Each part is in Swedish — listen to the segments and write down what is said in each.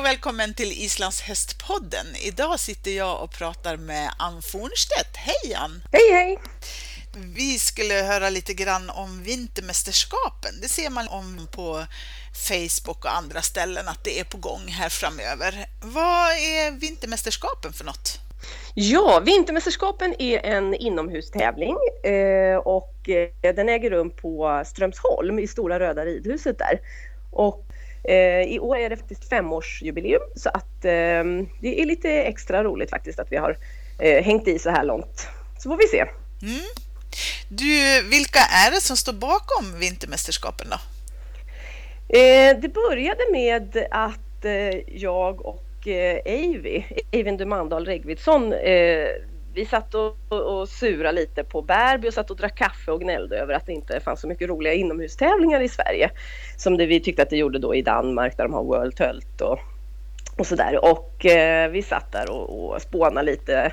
och välkommen till Islands hästpodden. Idag sitter jag och pratar med Ann Fornstedt. Hej Ann! Hej hej! Vi skulle höra lite grann om vintermästerskapen. Det ser man om på Facebook och andra ställen att det är på gång här framöver. Vad är vintermästerskapen för något? Ja, Vintermästerskapen är en inomhustävling eh, och eh, den äger rum på Strömsholm i Stora Röda ridhuset där. Och I år är det faktiskt femårsjubileum så att eh, det är lite extra roligt faktiskt att vi har eh, hängt i så här långt. Så får vi se. Mm. Du, vilka är det som står bakom Vintermästerskapen då? det började med att jag och Eivi, Eivind Dumandal Regvidsson, vi satt och, och, och surade lite på Bärby och satt och drack kaffe och gnällde över att det inte fanns så mycket roliga inomhustävlingar i Sverige som det vi tyckte att det gjorde då i Danmark där de har World Tölt och, och sådär. Och eh, vi satt där och, och spånade lite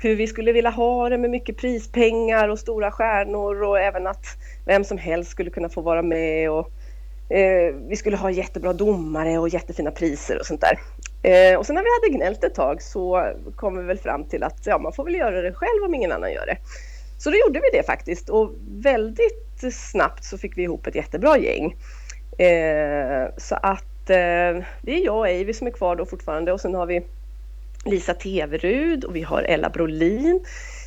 hur vi skulle vilja ha det med mycket prispengar och stora stjärnor och även att vem som helst skulle kunna få vara med och eh, vi skulle ha jättebra domare och jättefina priser och sånt där. Eh, och sen när vi hade gnällt ett tag så kom vi väl fram till att ja, man får väl göra det själv om ingen annan gör det. Så då gjorde vi det faktiskt och väldigt snabbt så fick vi ihop ett jättebra gäng. Eh, så att eh, det är jag och Eivi som är kvar då fortfarande och sen har vi Lisa Teverud och vi har Ella Brolin.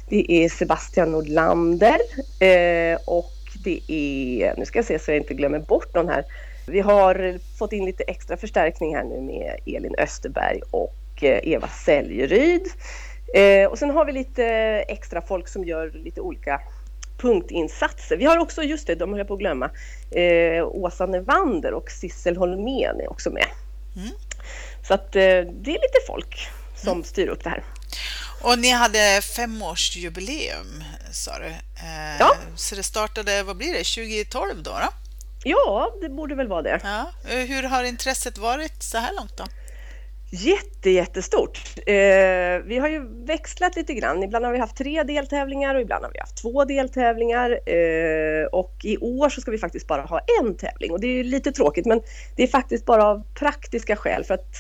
Det är Sebastian Nordlander eh, och det är, nu ska jag se så jag inte glömmer bort någon här, vi har fått in lite extra förstärkning här nu med Elin Österberg och eh, Eva Säljeryd. Eh, och sen har vi lite extra folk som gör lite olika punktinsatser. Vi har också, just det, de höll jag på att glömma, eh, Åsa Nevander och Sissel Holmén är också med. Mm. Så att det är lite folk som mm. styr upp det här. Och ni hade femårsjubileum sa du. ja. Så det startade, vad blir det, 2012 då? då? Ja, det borde väl vara det. Ja. Hur har intresset varit så här långt då? Jätte, jättestort. Eh, vi har ju växlat lite grann. Ibland har vi haft tre deltävlingar och ibland har vi haft två deltävlingar. Eh, och i år så ska vi faktiskt bara ha en tävling och det är lite tråkigt men det är faktiskt bara av praktiska skäl för att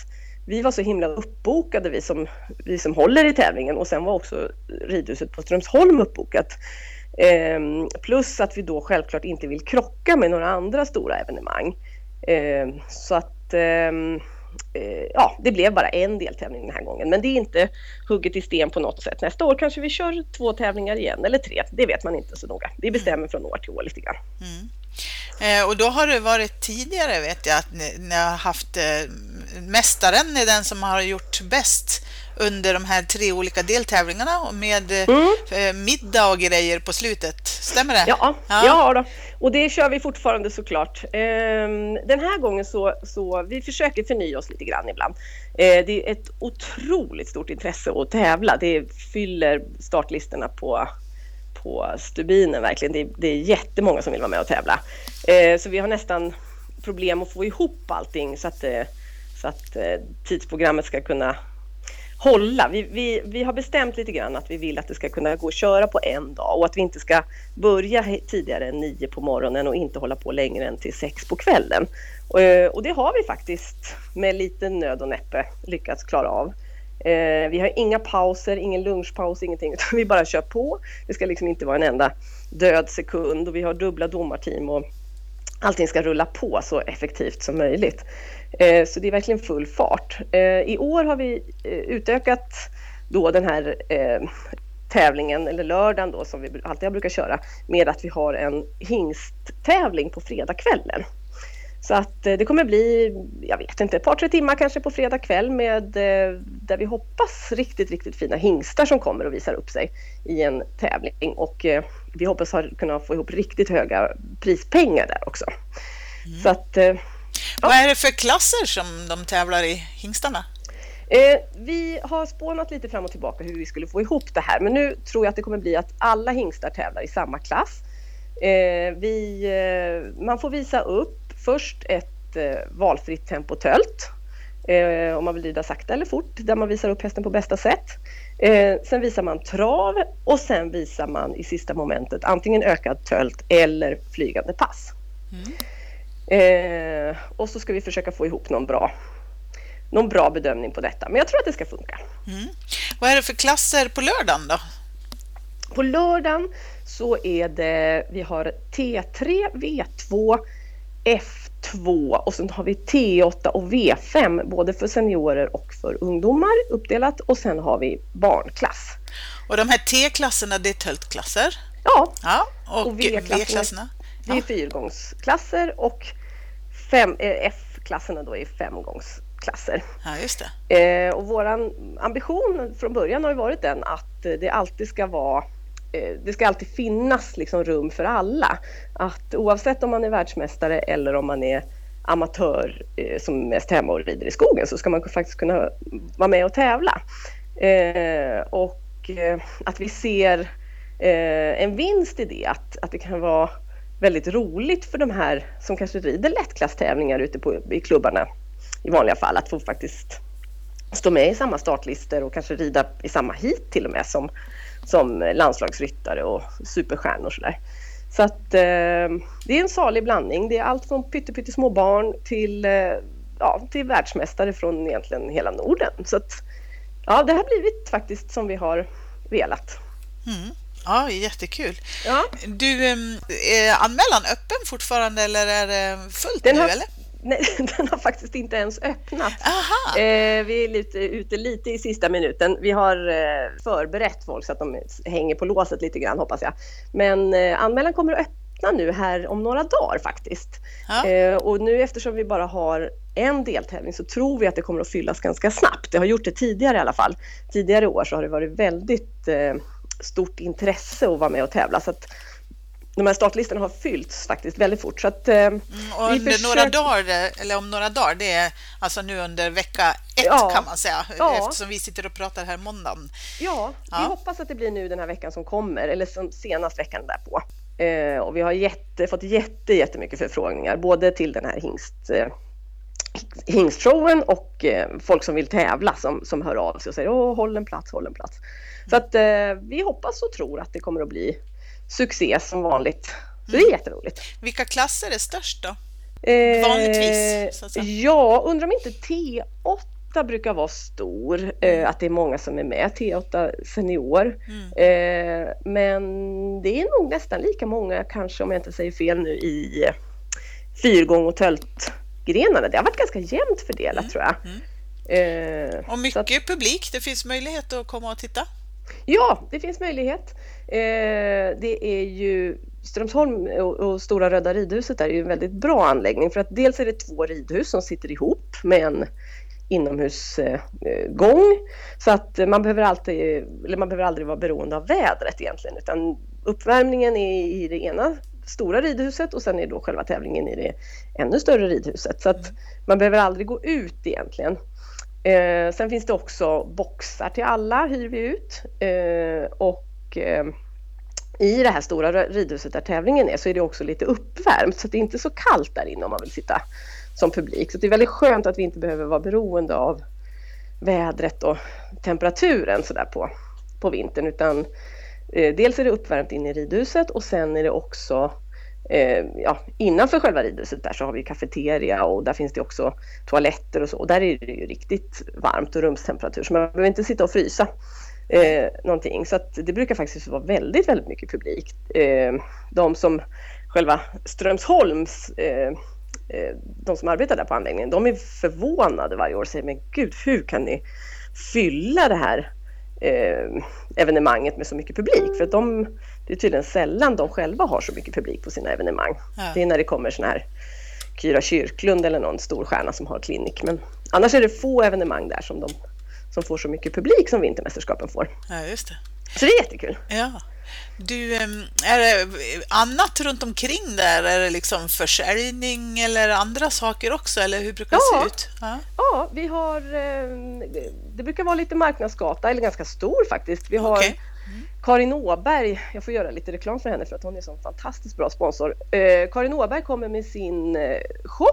vi var så himla uppbokade vi som, vi som håller i tävlingen och sen var också ridhuset på Strömsholm uppbokat. Ehm, plus att vi då självklart inte vill krocka med några andra stora evenemang. Ehm, så att ehm, eh, ja, det blev bara en deltävling den här gången. Men det är inte hugget i sten på något sätt. Nästa år kanske vi kör två tävlingar igen eller tre. Det vet man inte så noga. Vi bestämmer från år till år lite grann. Mm. Eh, och då har det varit tidigare vet jag att ni, ni har haft eh, mästaren är den som har gjort bäst under de här tre olika deltävlingarna med eh, mm. Eh, middag och grejer på slutet. Stämmer det? Ja, ja. ja då. och det kör vi fortfarande såklart. Ehm, den här gången så, så vi försöker förnya oss lite grann ibland. Eh, det är ett otroligt stort intresse att tävla. Det fyller startlistorna på på stubinen verkligen. Det är, det är jättemånga som vill vara med och tävla. Så vi har nästan problem att få ihop allting så att, så att tidsprogrammet ska kunna hålla. Vi, vi, vi har bestämt lite grann att vi vill att det ska kunna gå att köra på en dag och att vi inte ska börja tidigare än nio på morgonen och inte hålla på längre än till sex på kvällen. Och, och det har vi faktiskt med lite nöd och näppe lyckats klara av. Eh, vi har inga pauser, ingen lunchpaus, ingenting, utan vi bara kör på. Det ska liksom inte vara en enda död sekund och vi har dubbla domarteam och allting ska rulla på så effektivt som möjligt. Eh, så det är verkligen full fart. Eh, I år har vi eh, utökat då den här tävlingen, eller lördagen då som vi alltid brukar köra, med att vi har en hingsttävling på fredagskvällen. Så att det kommer bli, jag vet inte, ett par tre timmar kanske på fredag kväll med där vi hoppas riktigt, riktigt fina hingstar som kommer och visar upp sig i en tävling och vi hoppas kunna få ihop riktigt höga prispengar där också. Mm. Så att vad är det för klasser som de tävlar i, hingstarna? Eh, vi har spånat lite fram och tillbaka hur vi skulle få ihop det här, men nu tror jag att det kommer bli att alla hingstar tävlar i samma klass. Eh, vi, eh, man får visa upp först ett eh, valfritt tempo tölt, eh, om man vill rida sakta eller fort, där man visar upp hästen på bästa sätt. Eh, sen visar man trav och sen visar man i sista momentet antingen ökad tölt eller flygande pass. Mm. Eh, och så ska vi försöka få ihop någon bra någon bra bedömning på detta. Men jag tror att det ska funka. Mm. Vad är det för klasser på lördagen då? På lördagen så är det, vi har T3, V2, F2 och sen har vi T8 och V5 både för seniorer och för ungdomar uppdelat och sen har vi barnklass. Och de här T-klasserna det är tältklasser? Ja. ja. Och, och V-klasserna? Det är fyrgångsklasser och fem, eh, F-klasserna då är femgångsklasser. Ja, just det. Eh, och våran ambition från början har ju varit den att det alltid ska vara Eh, det ska alltid finnas liksom rum för alla. Att oavsett om man är världsmästare eller om man är amatör eh, som mest hemma och rider i skogen så ska man faktiskt kunna vara med och tävla. Eh, och eh, att vi ser eh, en vinst i det, att, att det kan vara väldigt roligt för de här som kanske rider lättklasstävlingar ute på, i klubbarna i vanliga fall att få faktiskt stå med i samma startlistor och kanske rida i samma hit till och med som, som landslagsryttare och superstjärnor och sådär. Så att eh, det är en salig blandning. Det är allt från pyttesmå barn till, eh, ja, till världsmästare från egentligen hela Norden. Så att, ja, det har blivit faktiskt som vi har velat. Mm. Ja, jättekul. Ja. Du, ehm, är anmälan öppen fortfarande eller är det fullt den nu? Har, eller? Nej, den har faktiskt inte ens öppnat. Eh, vi är lite, ute lite i sista minuten. Vi har eh, förberett folk så att de hänger på låset lite grann hoppas jag. Men eh, anmälan kommer att öppna nu här om några dagar faktiskt. Eh, och nu eftersom vi bara har en deltävling så tror vi att det kommer att fyllas ganska snabbt. Det har gjort det tidigare i alla fall. Tidigare år så har det varit väldigt eh, stort intresse att vara med och tävla. Så att de här startlistorna har fyllts faktiskt väldigt fort. Så att, eh, mm, och under försöker... några dagar, eller om några dagar, det är alltså nu under vecka ett ja. kan man säga, ja. eftersom vi sitter och pratar här måndagen. Ja, ja, vi hoppas att det blir nu den här veckan som kommer, eller som senast veckan därpå. Eh, och vi har jätte, fått jätte, jättemycket förfrågningar, både till den här hingst eh, hingstshowen och eh, folk som vill tävla som, som hör av sig och säger Åh, håll en plats, håll en plats. Så att eh, vi hoppas och tror att det kommer att bli succé som vanligt. Så det är mm. jätteroligt. Vilka klasser är störst då? Eh, Vanligtvis? Så att säga. Ja, undrar om inte T8 brukar vara stor, eh, mm. att det är många som är med, T8 senior. Mm. Eh, men det är nog nästan lika många, kanske om jag inte säger fel nu, i eh, fyrgång och töltgrenarna. Det har varit ganska jämnt fördelat mm. tror jag. Mm. och mycket att, publik, det finns möjlighet att komma och titta? Ja, det finns möjlighet. Eh, det är ju Strömsholm och, Stora Röda ridhuset är ju en väldigt bra anläggning för att dels är det två ridhus som sitter ihop med en inomhusgång så att man behöver, alltid, eller man behöver aldrig vara beroende av vädret egentligen utan uppvärmningen är i det ena stora ridhuset och sen är då själva tävlingen i det ännu större ridhuset så att man behöver aldrig gå ut egentligen. Eh, sen finns det också boxar till alla, hyr vi ut. Eh, och eh, i det här stora ridhuset där tävlingen är så är det också lite uppvärmt så det är inte så kallt där inne om man vill sitta som publik. Så det är väldigt skönt att vi inte behöver vara beroende av vädret och temperaturen sådär på, på vintern utan eh, dels är det uppvärmt inne i ridhuset och sen är det också eh, ja, innanför själva ridhuset där så har vi kafeteria och där finns det också toaletter och så. Och där är det ju riktigt varmt och rumstemperatur så man behöver inte sitta och frysa eh, någonting. Så att det brukar faktiskt vara väldigt, väldigt mycket publik. Eh, de som själva Strömsholms eh, eh de som arbetar där på anläggningen, de är förvånade varje år och säger men gud, hur kan ni fylla det här eh, evenemanget med så mycket publik? För att de, det är tydligen sällan de själva har så mycket publik på sina evenemang. Ja. Det är när det kommer sådana här Kyra Kyrklund eller någon stor stjärna som har klinik. Men annars är det få evenemang där som, de, som får så mycket publik som Vintermästerskapen får. Ja, just det. Så det är jättekul. Ja. Du, är det annat runt omkring där? Är det liksom försäljning eller andra saker också? Eller hur brukar det ja. se ut? Ja. ja, vi har... Det brukar vara lite marknadsgata, eller ganska stor faktiskt. Vi har okay. Karin Åberg, jag får göra lite reklam för henne för att hon är en så fantastiskt bra sponsor. Eh, Karin Åberg kommer med sin eh, shop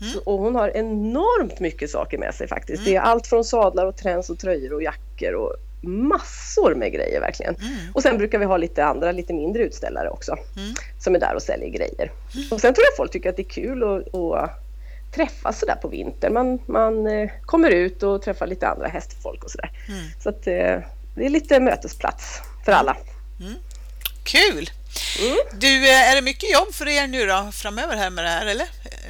mm. och hon har enormt mycket saker med sig faktiskt. Mm. Det är allt från sadlar och träns och tröjor och jackor och massor med grejer verkligen. Mm. Och sen brukar vi ha lite andra, lite mindre utställare också mm. som är där och säljer grejer. Mm. Och sen tror jag folk tycker att det är kul att, att träffas sådär på vintern. Man, man eh, kommer ut och träffar lite andra hästfolk och sådär. Mm. Så att eh, det är lite mötesplats för alla. Mm. Kul! Mm. Du, är det mycket jobb för er nu då framöver här med det här eller?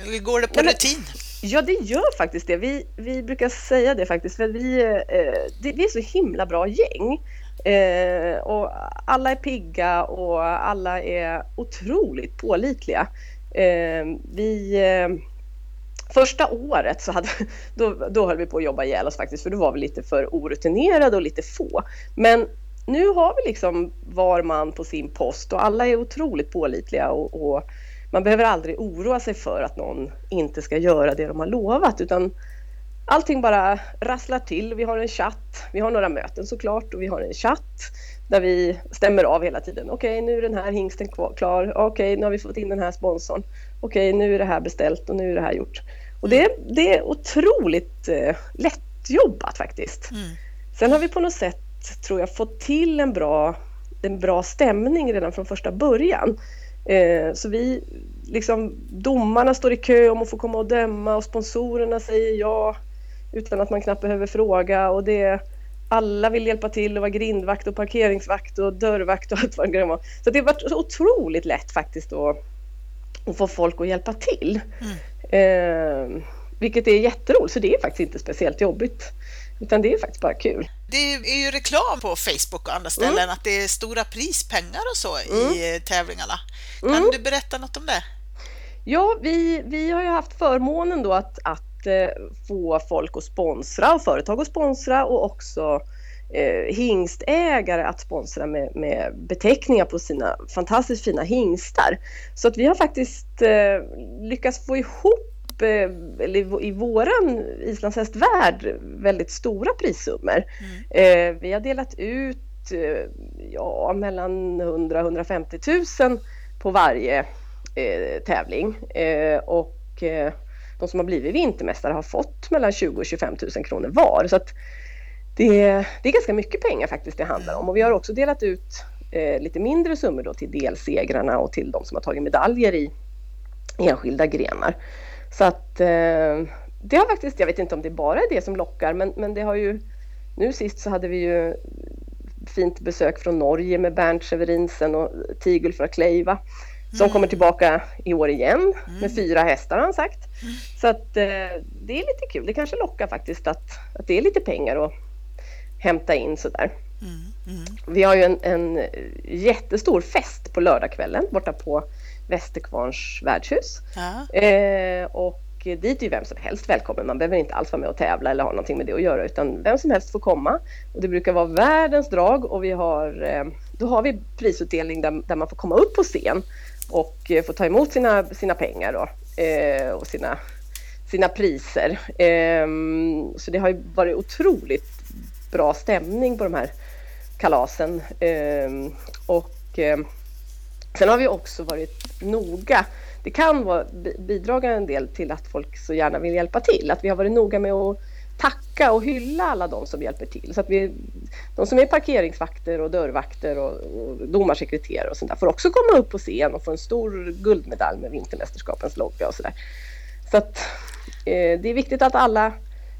Eller går det på ja, rutin? Ja, det gör faktiskt det. Vi, vi brukar säga det faktiskt, för vi, eh, det, vi är så himla bra gäng. Eh, och alla är pigga och alla är otroligt pålitliga. Eh, vi, eh, första året så hade, då, då höll vi på att jobba ihjäl oss faktiskt, för då var vi lite för orutinerade och lite få. Men nu har vi liksom var man på sin post och alla är otroligt pålitliga och, och man behöver aldrig oroa sig för att någon inte ska göra det de har lovat utan allting bara rasslar till. Vi har en chatt, vi har några möten såklart och vi har en chatt där vi stämmer av hela tiden. Okej, okay, nu är den här hingsten klar. Okej, okay, nu har vi fått in den här sponsorn. Okej, okay, nu är det här beställt och nu är det här gjort. Och det, det är otroligt eh, lättjobbat faktiskt. Mm. Sen har vi på något sätt, tror jag, fått till en bra, en bra stämning redan från första början. Eh, så vi, liksom, domarna står i kö om att få komma och döma och sponsorerna säger ja utan att man knappt behöver fråga och det alla vill hjälpa till och vara grindvakt och parkeringsvakt och dörrvakt och allt vad det var. Så det har varit otroligt lätt faktiskt att, att få folk att hjälpa till. Mm. Eh, vilket är jätteroligt, så det är faktiskt inte speciellt jobbigt. Utan det är faktiskt bara kul. Det är ju reklam på Facebook och andra ställen mm. att det är stora prispengar och så mm. i tävlingarna. Kan mm. du berätta något om det? Ja, vi, vi har ju haft förmånen då att, att eh, få folk att sponsra och företag att sponsra och också eh, hingstägare att sponsra med, med beteckningar på sina fantastiskt fina hingstar. Så att vi har faktiskt eh, lyckats få ihop Eh, eller i våran islandshästvärld väldigt stora prissummor. Mm. Eh, vi har delat ut eh, ja, mellan 100 150 000 på varje eh, tävling eh, och de som har blivit vintermästare har fått mellan 20 och 25 000 kronor var. Så att det, det är ganska mycket pengar faktiskt det handlar om och vi har också delat ut lite mindre summor då till delsegrarna och till de som har tagit medaljer i enskilda grenar. Så att eh, det har faktiskt, jag vet inte om det bara är det som lockar, men, men det har ju nu sist så hade vi ju fint besök från Norge med Bernt Severinsen och Tigul från Kleiva som mm. kommer tillbaka i år igen mm. med fyra hästar har han sagt. Mm. Så att eh, det är lite kul. Det kanske lockar faktiskt att, att det är lite pengar att hämta in sådär. Mm. mm. Vi har ju en, en jättestor fest på lördagskvällen borta på Västerkvarns värdshus. Eh, och dit är ju vem som helst välkommen. Man behöver inte alls vara med och tävla eller ha någonting med det att göra utan vem som helst får komma. Och det brukar vara världens drag och vi har, eh, då har vi prisutdelning där, där, man får komma upp på scen och eh, få ta emot sina, sina pengar då, eh, och sina, sina priser. Ehm, så det har ju varit otroligt bra stämning på de här kalasen. Ehm, och ehm, Sen har vi också varit noga. Det kan vara, bidra en del till att folk så gärna vill hjälpa till. Att vi har varit noga med att tacka och hylla alla de som hjälper till. Så att vi, de som är parkeringsvakter och dörrvakter och, och domarsekreterare och sånt där får också komma upp på scen och få en stor guldmedalj med vintermästerskapens logga och sådär. Så att eh, det är viktigt att alla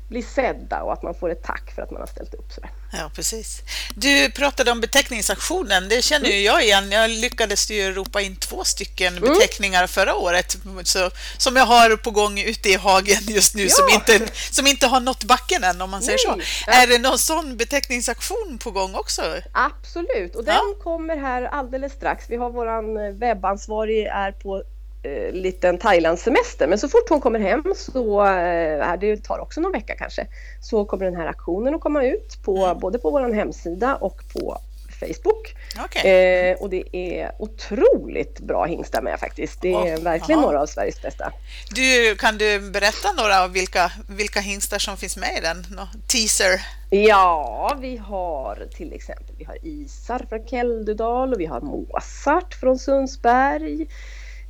blir sedda och att man får ett tack för att man har ställt upp. Sådär. Ja, precis. Du pratade om beteckningsaktionen. Det känner mm. jag igen. Jag lyckades ju ropa in två stycken mm. beteckningar förra året så, som jag har på gång ute i hagen just nu ja. som, inte, som inte har nått backen än om man säger Nej. så. Är det någon sån beteckningsaktion på gång också? Absolut, och den ja. kommer här alldeles strax. Vi har våran webbansvarig är på eh, liten Thailandssemester. Men så fort hon kommer hem, så eh, det tar också någon vecka kanske, så kommer den här aktionen att komma ut på, mm. både på vår hemsida och på Facebook. Okay. Eh, och det är otroligt bra hingstar med faktiskt. Det är oh, verkligen aha. några av Sveriges bästa. Du, kan du berätta några av vilka, vilka hingstar som finns med i den? Nå, teaser? Ja, vi har till exempel vi har Isar från Keldudal och vi har Mozart från Sundsberg.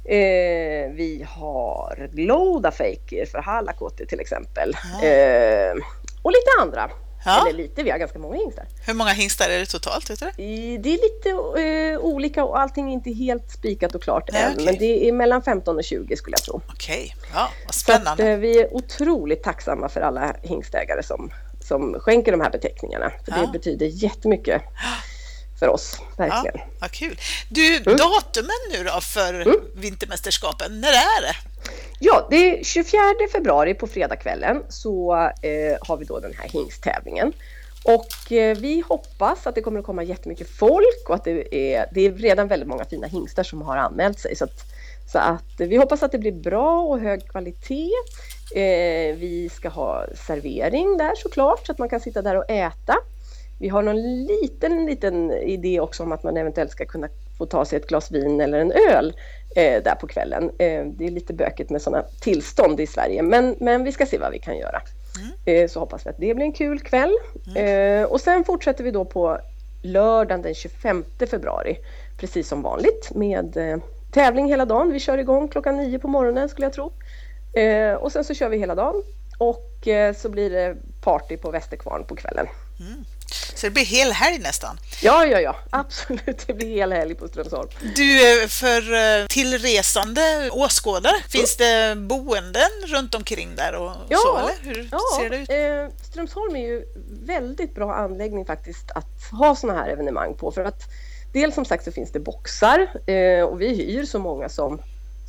Eh, vi har Glowda Faker för Halakotti till exempel. Eh, och lite andra Ja. Eller lite, vi har ganska många hingstar. Hur många hingstar är det totalt? Vet du? Det är lite uh, olika och allting är inte helt spikat och klart Nej, än. Okay. Men det är mellan 15 och 20 skulle jag tro. Okej, okay. ja, vad spännande. Så att, uh, vi är otroligt tacksamma för alla hingstägare som, som skänker de här beteckningarna. För ja. Det betyder jättemycket för oss, verkligen. Ja, vad kul. Du, mm. datumen nu då för mm. vintermästerskapen, när är det? Ja, det är 24 februari på fredagskvällen så eh, har vi då den här hingsttävlingen. Och eh, vi hoppas att det kommer att komma jättemycket folk och att det är, det är redan väldigt många fina hingstar som har anmält sig. Så att, så att vi hoppas att det blir bra och hög kvalitet. Eh, vi ska ha servering där såklart så att man kan sitta där och äta. Vi har någon liten, liten idé också om att man eventuellt ska kunna få ta sig ett glas vin eller en öl eh, där på kvällen. Eh, det är lite bökigt med sådana tillstånd i Sverige, men, men vi ska se vad vi kan göra. Mm. Eh, så hoppas vi att det blir en kul kväll. Mm. Eh, och sen fortsätter vi då på lördagen den 25 februari, precis som vanligt med eh, tävling hela dagen. Vi kör igång klockan nio på morgonen skulle jag tro. Och sen så kör vi hela dagen och så blir det party på Västerkvarn på kvällen. Mm. Så det blir hel helg nästan. Ja, ja, ja, absolut. Det blir hel helg på Strömsholm. Du, eh, för eh, tillresande åskådare, finns det boenden runt omkring där och ja, så, eller? Hur ja, ser det ut? Eh, Strömsholm är ju väldigt bra anläggning faktiskt att ha sådana här evenemang på för att dels som sagt så finns det boxar eh, och vi hyr så många som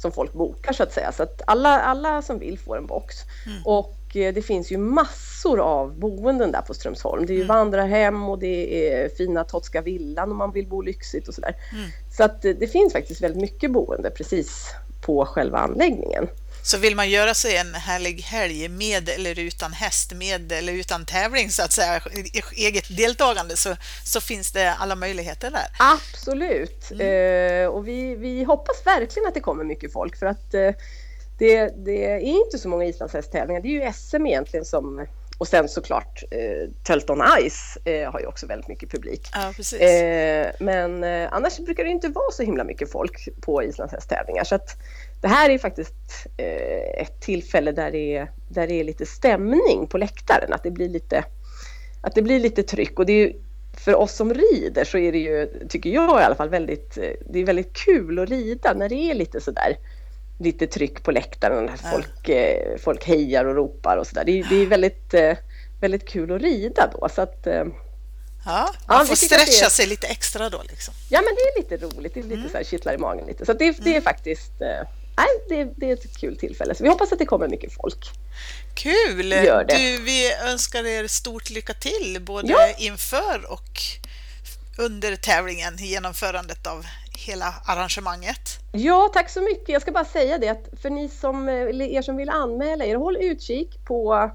som folk bokar så att säga. Så att alla, alla som vill får en box. Mm. Och det finns ju massor av boenden där på Strömsholm. Det är ju mm. vandrarhem och det är fina Totska villan om man vill bo lyxigt och sådär. Mm. Så att eh, det finns faktiskt väldigt mycket boende precis på själva anläggningen. Så vill man göra sig en härlig helg med eller utan häst, med eller utan tävling så att säga, eget deltagande så, så finns det alla möjligheter där? Absolut! Mm. Eh, och vi, vi hoppas verkligen att det kommer mycket folk för att eh, det, det är inte så många islandshästtävlingar. Det är ju SM egentligen som och sen såklart eh, Tölton Ice eh, har ju också väldigt mycket publik. Ja, eh, men eh, annars brukar det inte vara så himla mycket folk på islandshästtävlingar. Så att det här är faktiskt eh, ett tillfälle där det, är, där det är lite stämning på läktaren. Att det blir lite, att det blir lite tryck. Och det är ju, för oss som rider så är det ju, tycker jag i alla fall, väldigt, eh, det är väldigt kul att rida när det är lite sådär lite tryck på läktaren. Ja. Folk, eh, folk hejar och ropar och sådär. Det, det, är väldigt, eh, väldigt kul att rida då. Så att, eh, Ja, man får stretcha är... sig lite extra då liksom. Ja, men det är lite roligt. Det är lite mm. så här, kittlar i magen lite. Så det, det är mm. faktiskt nej, det, det, är ett kul tillfälle. Så vi hoppas att det kommer mycket folk. Kul! Du, vi önskar er stort lycka till både ja. inför och under tävlingen, genomförandet av hela arrangemanget. Ja, tack så mycket. Jag ska bara säga det att för ni som, er som vill anmäla er, håll utkik på,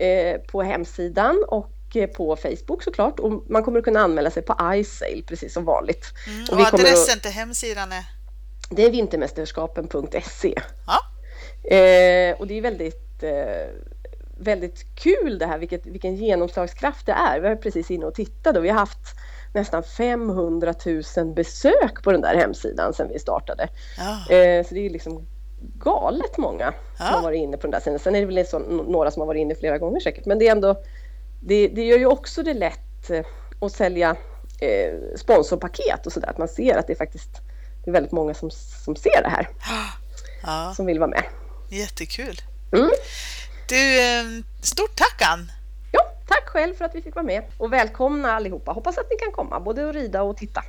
eh, på hemsidan och eh, på Facebook såklart. Och man kommer att kunna anmäla sig på iSail precis som vanligt. Mm, och, och adressen att, till hemsidan är? Det är vintermästerskapen.se. Ja. Eh, och det är väldigt eh, väldigt kul det här, vilket, vilken genomslagskraft det är. Vi var precis inne och tittade och vi har haft nästan 500 000 besök på den där hemsidan sedan vi startade. Ja. Eh, så det är liksom galet många ja. som har varit inne på den där sidan. Sen är det väl så, några som har varit inne flera gånger säkert, men det är ändå det, det gör ju också det lätt eh, att sälja eh, sponsorpaket och sådär, att man ser att det är faktiskt det är väldigt många som, som ser det här. Ja. Som vill vara med. Jättekul. Mm. Du, stort tack Ann! Tack själv för att vi fick vara med och välkomna allihopa. Hoppas att ni kan komma både och rida och titta.